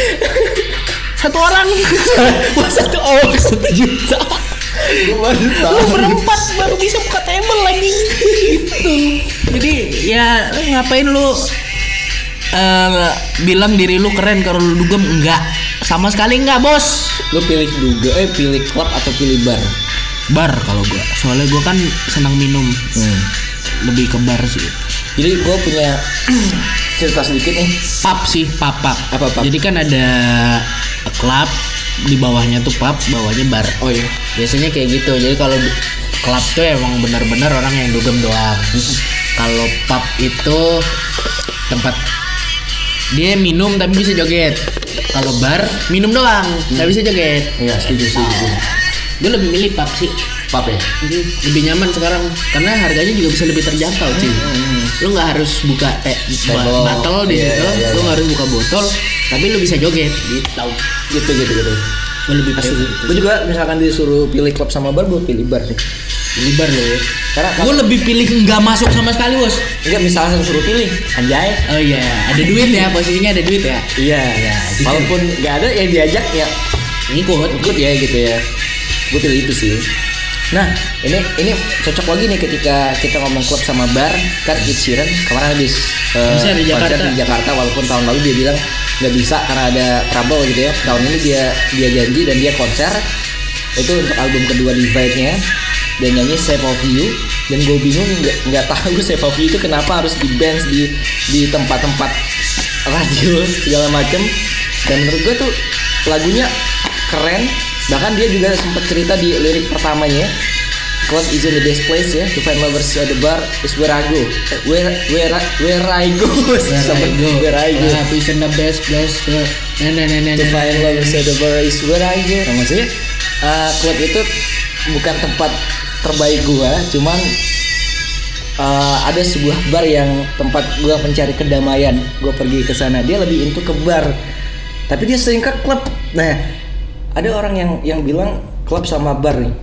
Satu orang. Wah satu oh satu juta gue baru tahu lu berempat baru bisa buka table lagi gitu jadi ya ngapain lu eh, bilang diri lu keren kalau lu dugem enggak sama sekali enggak bos. Lu pilih juga eh pilih klub atau pilih bar? Bar kalau gua. Soalnya gua kan senang minum. Hmm. lebih ke bar sih. Jadi gue punya cerita sedikit nih. Pub sih pub pub Apa pub? jadi kan ada klub di bawahnya tuh pub bawahnya bar. Oh iya. Biasanya kayak gitu. Jadi kalau klub tuh emang benar-benar orang yang dugem doang. Kalau pub itu tempat dia minum tapi bisa joget kalau bar minum doang. Nggak bisa joget. Iya setuju setuju gue lebih milih pub sih. Pub ya? Hmm, lebih nyaman sekarang. Karena harganya juga bisa lebih terjangkau sih lu nggak harus buka teh botol di Iya, situ. iya, lu iya. nggak harus buka botol. Tapi lu bisa joget. Gitu. Gitu gitu gitu. Gue lebih prefer gue juga misalkan disuruh pilih klub sama bar gue pilih bar sih pilih bar lo ya karena gue lebih pilih nggak masuk sama sekali bos. Enggak misalnya suruh pilih. Anjay. Oh iya, ada duit ya, posisinya ada duit ya. iya. Ya, gitu. walaupun nggak ada yang diajak ya Ngikut. ikut ya gitu ya. Gue pilih itu sih. Nah, ini ini cocok lagi nih ketika kita ngomong klub sama bar. Kan Ed Sheeran kemarin habis Konser di Jakarta. di Jakarta. Walaupun tahun lalu dia bilang nggak bisa karena ada trouble gitu ya. Tahun ini dia dia janji dan dia konser. Itu untuk album kedua Divide-nya dan nyanyi Save of You. Dan gue bingung nggak nggak tahu Save of You itu kenapa harus di bands di di tempat-tempat radio segala macam dan menurut gue tuh lagunya keren. Bahkan dia juga sempat cerita di lirik pertamanya. Club is in the best place ya to find lovers at the bar is where I go. Eh, where where where I go. Where I go, where I go. Love is in the best place to nah, nah, nah, nah, to find lovers at the bar is where I go. Nah, maksudnya uh, klub itu bukan tempat terbaik gua cuman uh, ada sebuah bar yang tempat gua mencari kedamaian. Gua pergi ke sana. Dia lebih into ke bar tapi dia sering ke klub. Nah ada orang yang yang bilang klub sama bar nih.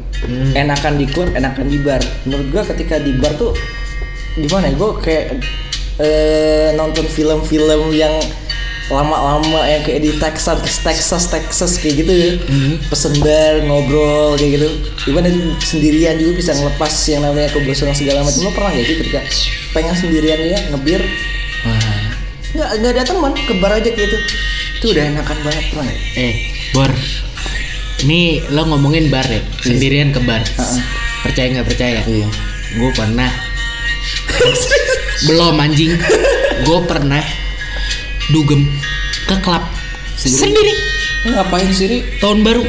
Enakan di klub enakan di bar. Menurut gua ketika di bar tuh gimana ya? Gua kayak eh, nonton film-film yang lama-lama yang kayak di Texas Texas Texas kayak gitu ya pesen bar ngobrol kayak gitu gimana sendirian juga bisa ngelepas yang namanya kebosanan segala macam lo pernah gak sih ketika pengen sendirian ya ngebir nggak nggak ada teman ke bar aja kayak gitu itu udah enakan banget pernah nggak? Eh, Bor. Ini lo ngomongin bar ya, sendirian ke bar. Heeh. Percaya nggak percaya? Iya. Gue pernah. Belum anjing. Gue pernah dugem ke klub sendiri. ngapain sih Ri? tahun baru.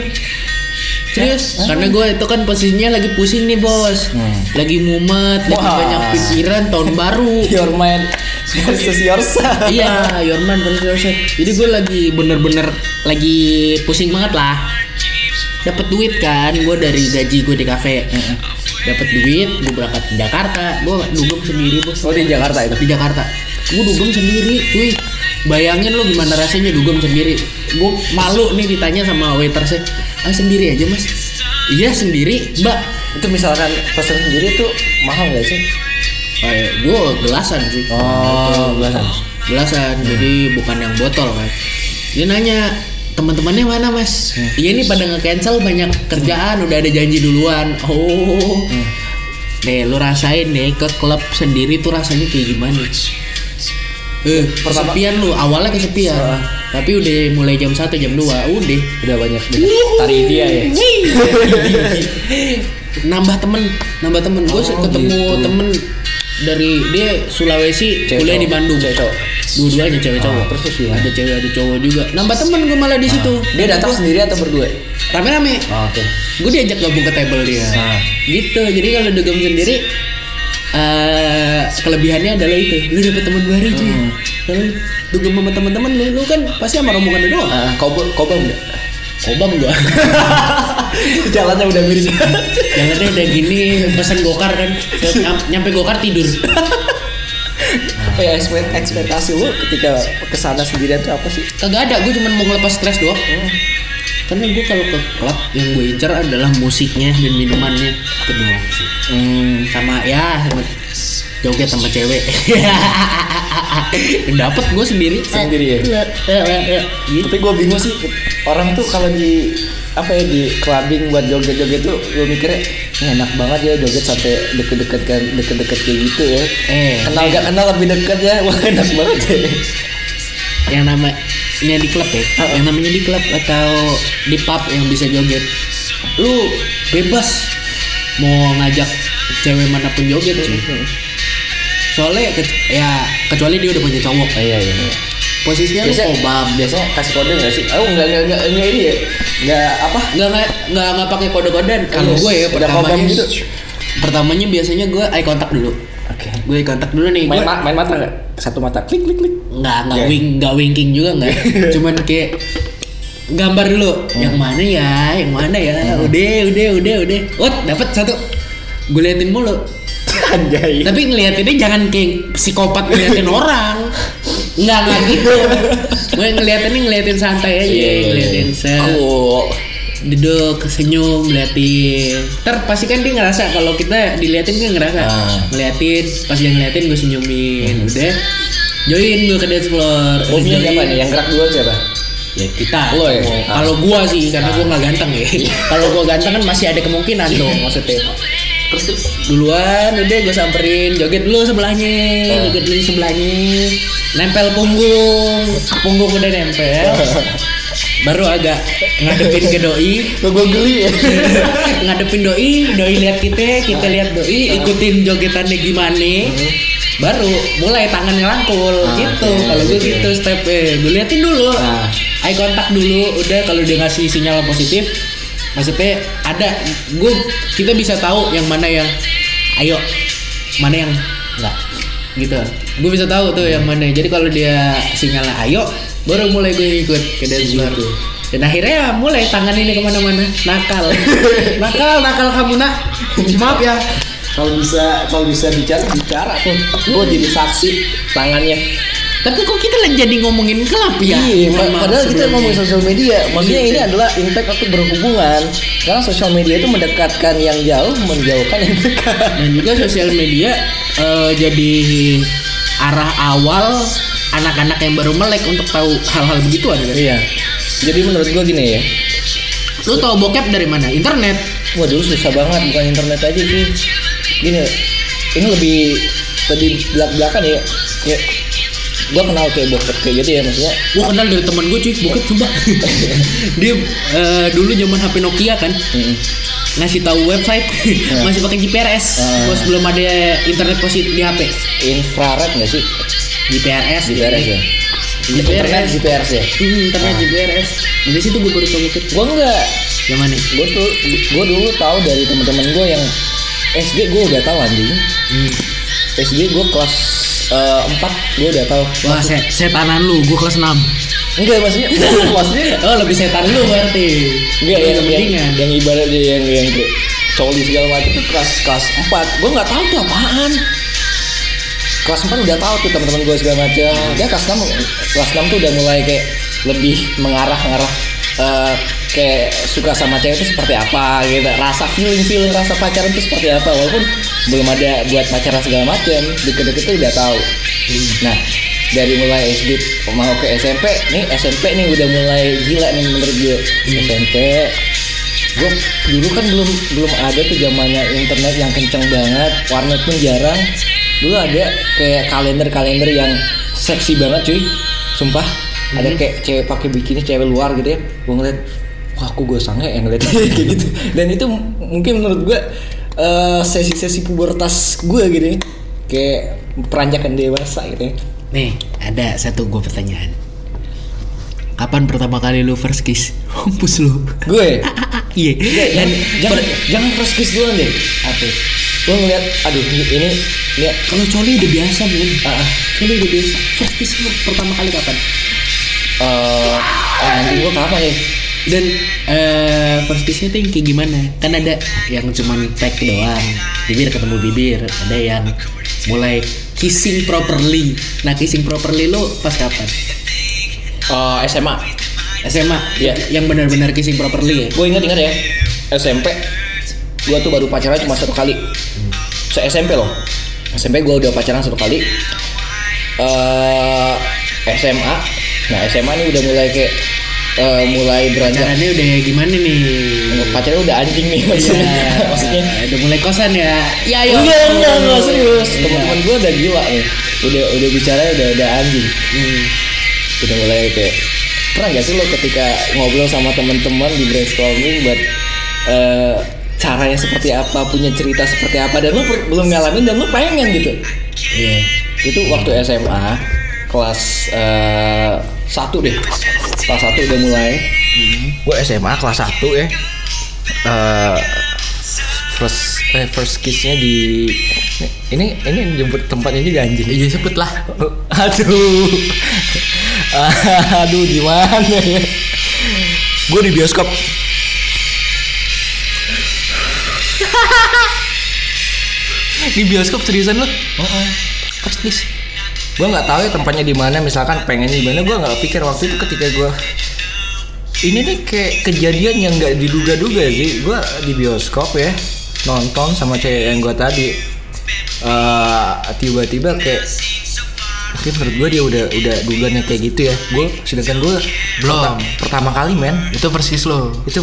Serius, karena gue itu kan posisinya lagi pusing nih bos, Hmm. lagi mumet, lagi Wah. banyak pikiran tahun baru. your mind versus yourself iya, your man versus yourself. Jadi gue lagi bener-bener lagi pusing banget lah. Dapat duit kan, gue dari gaji gue di kafe. Dapat duit, gue berangkat ke Jakarta. Gue dugem sendiri bos. oh di Jakarta itu Di Jakarta. Gue dugem sendiri, cuy. Bayangin lo gimana rasanya dugem sendiri. Gue malu nih ditanya sama waitersnya. Ah sendiri aja mas. Iya sendiri, mbak. itu misalkan pesan sendiri tuh mahal nggak sih gue gelasan sih. oh belasan gelasan jadi bukan yang botol kan dia nanya teman-temannya mana mas iya ini pada nge-cancel banyak kerjaan udah ada janji duluan oh Nih lu rasain deh ke klub sendiri tuh rasanya kayak gimana Eh, Pertama- kesepian lu, awalnya kesepian. Ah. Tapi udah mulai jam 1 jam 2, udah. udah banyak tari dia ya nambah temen, nambah temen. Gue Oh, ketemu gitu. temen dari dia Sulawesi, Cewek kuliah di. Bandung. Cewek cowok. Dua-duanya cewek Ah, cowok. terus terus ada cewek ada cowok juga. Nambah temen gue malah di situ. dia datang sendiri atau berdua Rame-rame. oh, oke Gue diajak gabung ke table dia. Gitu. Jadi kalau dugem sendiri eh kelebihannya adalah itu. Lu dapet teman baru cuy. Hmm. Kalau dugem sama teman-teman lu, lu kan pasti sama rombongan lu doang. Ah, kobam kobam nggak Kobam gua. jalannya udah mirip Jangannya udah gini pesan gokar kan. Nyam- Nyampe gokar tidur. oh ya ekspekt- ekspektasi lu ketika ke sana sendirian tuh apa sih Kagak ada, gue cuma mau ngelepas stres doang. Karena gue kalau ke klub yang gue incer adalah musiknya dan minumannya itu doang sih. hmm. Sama ya sama joget sama cewek. Dapat gue sendiri. Sendiri ya? Gitu. tapi gue bingung sih orang tuh kalau di apa ya di clubbing buat joget-joget tuh gue mikirnya ini enak banget ya joget sampai deket-deket kan deket-deket kayak gitu ya Eh, kenal gak kenal lebih deket ya wah enak banget ya yang namanya di klub ya, yang namanya di klub atau di pub yang bisa joget, lu bebas mau ngajak cewek mana pun joget cuy. Soalnya ke- ya kecuali dia udah punya cowok. iya iya Posisinya lu biasanya kobam. biasanya kasih kode nggak sih oh nggak nggak nggak nggak ini ya nggak apa Nggak nggak nggak nggak pakai kode-kodean. Kalau Iya. gue ya pertamanya gitu. Pertamanya biasanya gue eye contact dulu. oke Gue eye contact dulu nih. main Gue ma- main mata nggak satu mata klik klik klik nggak nggak Nggak. wing nggak winking juga nggak. Cuman kayak gambar dulu. Hmm. Yang mana ya? Yang mana ya? Udah udah udah udah. Oh dapat satu. Gue liatin mulu. anjay Tapi ngeliatinnya jangan kayak psikopat ngeliatin orang. Nggak nggak gitu. Gue ngeliatinnya ngeliatin santai aja, Iya, iya, ngeliatin set. cool Duduk senyum ngeliatin. Ntar pasti kan dia ngerasa kalau kita diliatin kan ngerasa. Ah. Hmm. Ngeliatin, pas dia ngeliatin gue senyumin. Udah. Join gue ke dance floor. Join. siapa nih yang gerak duluan siapa Ya kita. Lo ya? Ah. Kalau gua sih karena gua nggak ganteng ya. Kalau gua ganteng kan masih ada kemungkinan dong maksudnya. Terus terus. Duluan udah gue samperin joget dulu sebelahnya, Ah. joget dulu sebelahnya. Nempel punggung, punggung udah nempel. Baru agak ngadepin ke doi, gue geli ya. ngadepin doi, doi lihat kita, kita lihat doi, ikutin jogetannya gimana. Baru mulai tangannya rangkul Ah, gitu. oke, Kalau gue gitu ya. gitu stepnya, gue liatin dulu. Ah. Eye contact dulu, udah kalau dia ngasih sinyal positif, maksudnya ada, gue kita bisa tahu yang mana yang ayo, mana yang enggak, gitu. Gue bisa tahu tuh yang mana. Jadi kalau dia sinyalnya ayo, baru mulai gue ikut ke dance floor. Gitu. Dan akhirnya mulai tangan ini ke mana-mana, nakal, nakal, nakal kamu nak. Maaf ya, Kalau bisa kalau bisa bicara bicara tuh. Gue jadi saksi tangannya. Tapi kok kita lagi jadi ngomongin klub ya? Iya, padahal kita ngomongin sosial media. Maksudnya Iya. ini adalah impact atau berhubungan. Karena sosial media itu mendekatkan yang jauh, menjauhkan yang dekat. Dan juga sosial media eh, jadi arah awal anak-anak yang baru melek untuk tahu hal-hal begituan kan? Iya. Jadi menurut gua gini ya. Lu tau bokep dari mana? Internet. Wah dulu susah banget bukan internet aja sih. Gini, ini lebih lebih belak belakan ya. Kayak gua kenal kayak bokep kayak gitu ya maksudnya. Gua kenal dari teman gue cuy, bokep coba. Dia eh, dulu zaman HP Nokia kan. Mm-mm. ngasih tahu website masih pakai GPRS Ah. bos belum ada internet positif di HP Infrared nggak sih? GPRS GPRS ya. Internet GPRS ya. Hmm, internet GPRS dari situ gue baru tahu bokep Gua enggak. yang mana? Gua tuh gua dulu tahu dari teman-teman gua yang SD gua udah tahu anjing. hmm. SD gue kelas eh, 4 gue udah tahu wah set setanan lu gue kelas 6 enggak maksudnya maksudnya oh lebih setan lu berarti. Enggak yang yang, mendingan. yang ibaratnya yang yang coli segala macam itu kelas kelas 4 gue nggak tahu tuh apaan kelas 4 udah tahu tuh teman-teman gue segala macam. Dia kelas 6 kelas 6 tuh udah mulai kayak lebih mengarah ngarah eh, kayak suka sama cewek itu seperti apa gitu. Rasa feeling feeling rasa pacaran itu seperti apa walaupun belum ada buat pacaran segala macam. Deket-deket tuh udah tahu. Nah dari mulai SD mau ke SMP nih SMP nih udah mulai gila nih menurut gue SMP gue dulu kan belum belum ada tuh zamannya internet yang kenceng banget warnet pun jarang dulu ada kayak kalender kalender yang seksi banget cuy. Sumpah. Ada kayak cewek pakai bikini cewek luar gitu ya. Gue ngeliat wah aku gue sange yang ngeliat. Kayak gitu. Dan itu mungkin menurut gue eh, sesi-sesi pubertas gue gitu ya. Kayak peranjakan dewasa gitu ya. Nih ada satu gue pertanyaan. Kapan pertama kali lu first kiss? Mampus lu. Gue? Iya. Enggak, dan jangan, jangan, jangan first kiss duluan deh apa gue ngeliat aduh ini ini lihat. Kalau coli udah biasa men ah, ah. coli udah biasa. First kiss lu pertama kali kapan? Eh anjing gue kapan ya? Dan eh first kissnya tuh yang kayak gimana? Kan ada yang cuman tag doang. Bibir ketemu bibir. Ada yang mulai kissing properly. Nah kissing properly lo pas kapan? Eh, SMA SMA Iya. yang benar-benar kissing properly ya? Gue ingat ingat ya SMP gue tuh baru pacaran cuma satu kali. Se SMP loh. SMP gue udah pacaran satu kali. Eh SMA nah SMA nih udah mulai kayak eh, mulai beranjak. Caranya udah gimana nih? Pacarnya udah anjing nih maksudnya. Iya, maksudnya. Udah mulai kosan ya? Ya enggak enggak enggak serius. Iya. teman-teman gue udah gila nih. Udah udah bicara udah udah anjing. Hmm. udah mulai kayak pernah gak sih lo ketika ngobrol sama teman-teman di brainstorming buat eh, caranya seperti apa punya cerita seperti apa dan lo per- belum ngalamin dan lo pengen gitu. Iya. Itu waktu SMA kelas eh, satu deh. Kelas satu udah mulai. Gue SMA kelas 1 ya. Eh, first eh, first kissnya di ini ini jemput tempatnya juga anjing. Iya sebut lah Aduh. Aduh gimana ya? Gue di bioskop. Di bioskop seriusan lo? First kiss. Gue nggak tahu ya tempatnya di mana. Misalkan pengen di mana, gue nggak pikir waktu itu ketika gue ini nih kayak kejadian yang nggak diduga-duga sih. Gue di bioskop ya nonton sama cewek yang gue tadi. Eh, tiba-tiba kayak Mungkin menurut gue dia udah udah duluannya kayak gitu ya. Gue sedangkan gue Belum. pertama kali men Itu kiss lo. itu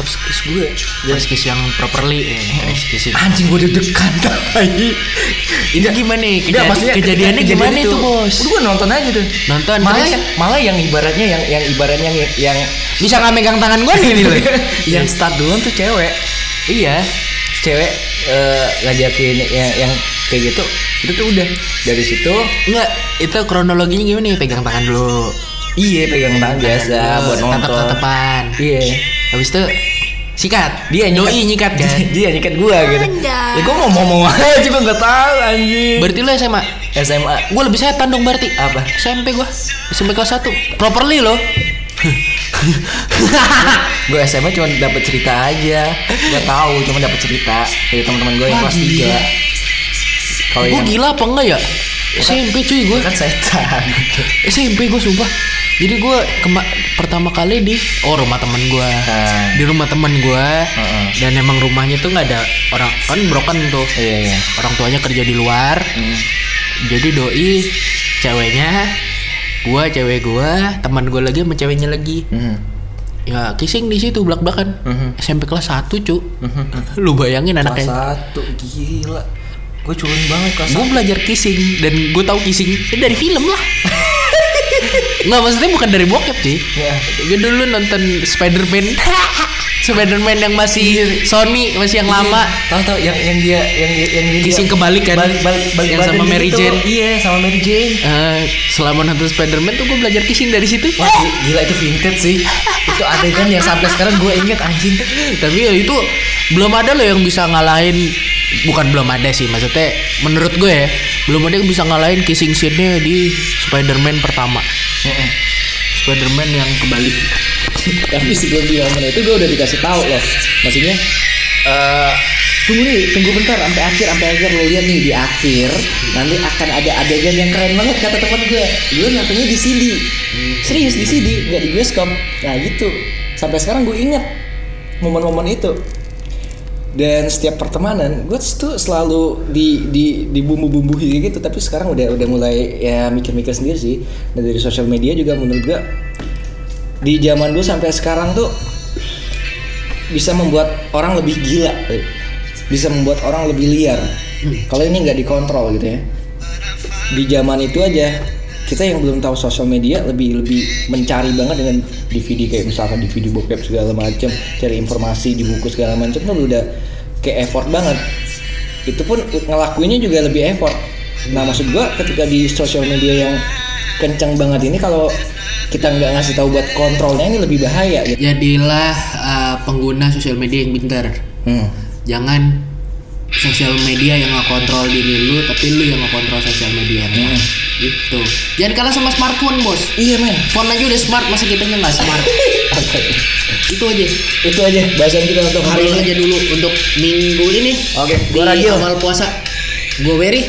first kiss gue. First kiss yang properly eh, first kiss. Anjing gue deg-degan tai. Ini gimana nih? Kejadi- maksudnya kejadiannya kejadian gimana itu, Bos? Udah gue nonton aja tuh. Nonton, malah terus? yang, malah yang ibaratnya yang yang ibaratnya yang, yang Bisa nggak megang tangan gue nih lo? yang start duluan tuh cewek. Iya. Cewek eh, ngajakin yang yang kayak gitu. Itu tuh udah dari situ Enggak, itu kronologinya gimana nih? Pegang tangan dulu. iya pegang tangan biasa buat nonton. Tatap-tatapan. Iya. Habis itu sikat. Dia nyikat. Doi nyikat kan. dia nyikat gua gitu. Ya gua mau ngomong aja gua enggak tahu anjing. Berarti lo SMA? SMA Gue lebih setan dong berarti. apa? SMP gue. SMP kelas 1. Properly lo. Gue SMA cuma dapat cerita aja. Gua tahu cuma dapat cerita dari teman-teman gue yang kelas gila. 3. Kalau Gue yang gila apa enggak ya? SMP cuy gue. kan setan. SMP gue sumpah. Jadi gue kema- pertama kali di oh rumah temen gue. Ah. Di rumah temen gue. Heeh. Dan emang rumahnya tuh nggak ada orang kan broken tuh. Iya iya. Orang tuanya kerja di luar. Hmm. Jadi doi ceweknya gua cewek gua teman gue lagi sama ceweknya lagi Hmm. ya kissing di situ belak belakan Mhm. SMP kelas 1 cu Mhm. lu bayangin Kelas anaknya satu gila. Gue culun banget kelas gue belajar kissing dan gue tahu kissing dari film lah nggak maksudnya bukan dari bokep sih Ya. gue dulu nonton Spider-Man Spider-Man yang masih Sony masih yang lama Tahu tahu yang yang dia yang yang dia Kissing kebalik kan? Balik balik balik Yang sama Mary gitu. Jane. Iya, sama Mary Jane. Eh, selama nonton Spider-Man tuh gue belajar kissing dari situ Wah, gi- gila itu vintage sih. itu adegan yang sampai sekarang gue inget anjing. tapi ya itu belum ada loh yang bisa ngalahin bukan belum ada sih maksudnya menurut gue ya belum ada yang bisa ngalahin kissing scene-nya di Spider-Man pertama Spider-Man yang kebalik Tapi sebelum di itu gue udah dikasih tahu loh. Maksudnya eh tunggu nih, tunggu bentar sampai akhir, sampai akhir lo lihat nih di akhir nanti akan ada adegan yang keren banget kata teman gue. Gue nontonnya di CD. Serius di CD, nggak di bioskop. Nah gitu. Sampai sekarang gue inget momen-momen itu. Dan setiap pertemanan, gue tuh selalu di di di bumbu-bumbu gitu. Tapi sekarang udah udah mulai ya mikir-mikir sendiri sih. Dan dari sosial media juga menurut gue di zaman dulu sampai sekarang tuh bisa membuat orang lebih gila, bisa membuat orang lebih liar. Kalau ini nggak dikontrol gitu ya. Di zaman itu aja kita yang belum tahu sosial media lebih lebih mencari banget dengan DVD kayak misalkan DVD bokep segala macam, cari informasi di buku segala macam tuh udah kayak effort banget. Itu pun ngelakuinnya juga lebih effort. Nah maksud gua ketika di sosial media yang kencang banget ini kalau kita nggak ngasih tahu buat kontrolnya ini lebih bahaya gitu. jadilah uh, pengguna sosial media yang pintar Hmm. jangan sosial media yang ngekontrol diri lu tapi lu yang ngekontrol sosial media yang lain. gitu jangan kalah sama smartphone bos Iya men. phone aja udah smart masa kita nggak smart itu aja Itu aja bahasan kita untuk hari hari ini. aja dulu untuk minggu ini Oke, di gua Ragil. puasa gue Berry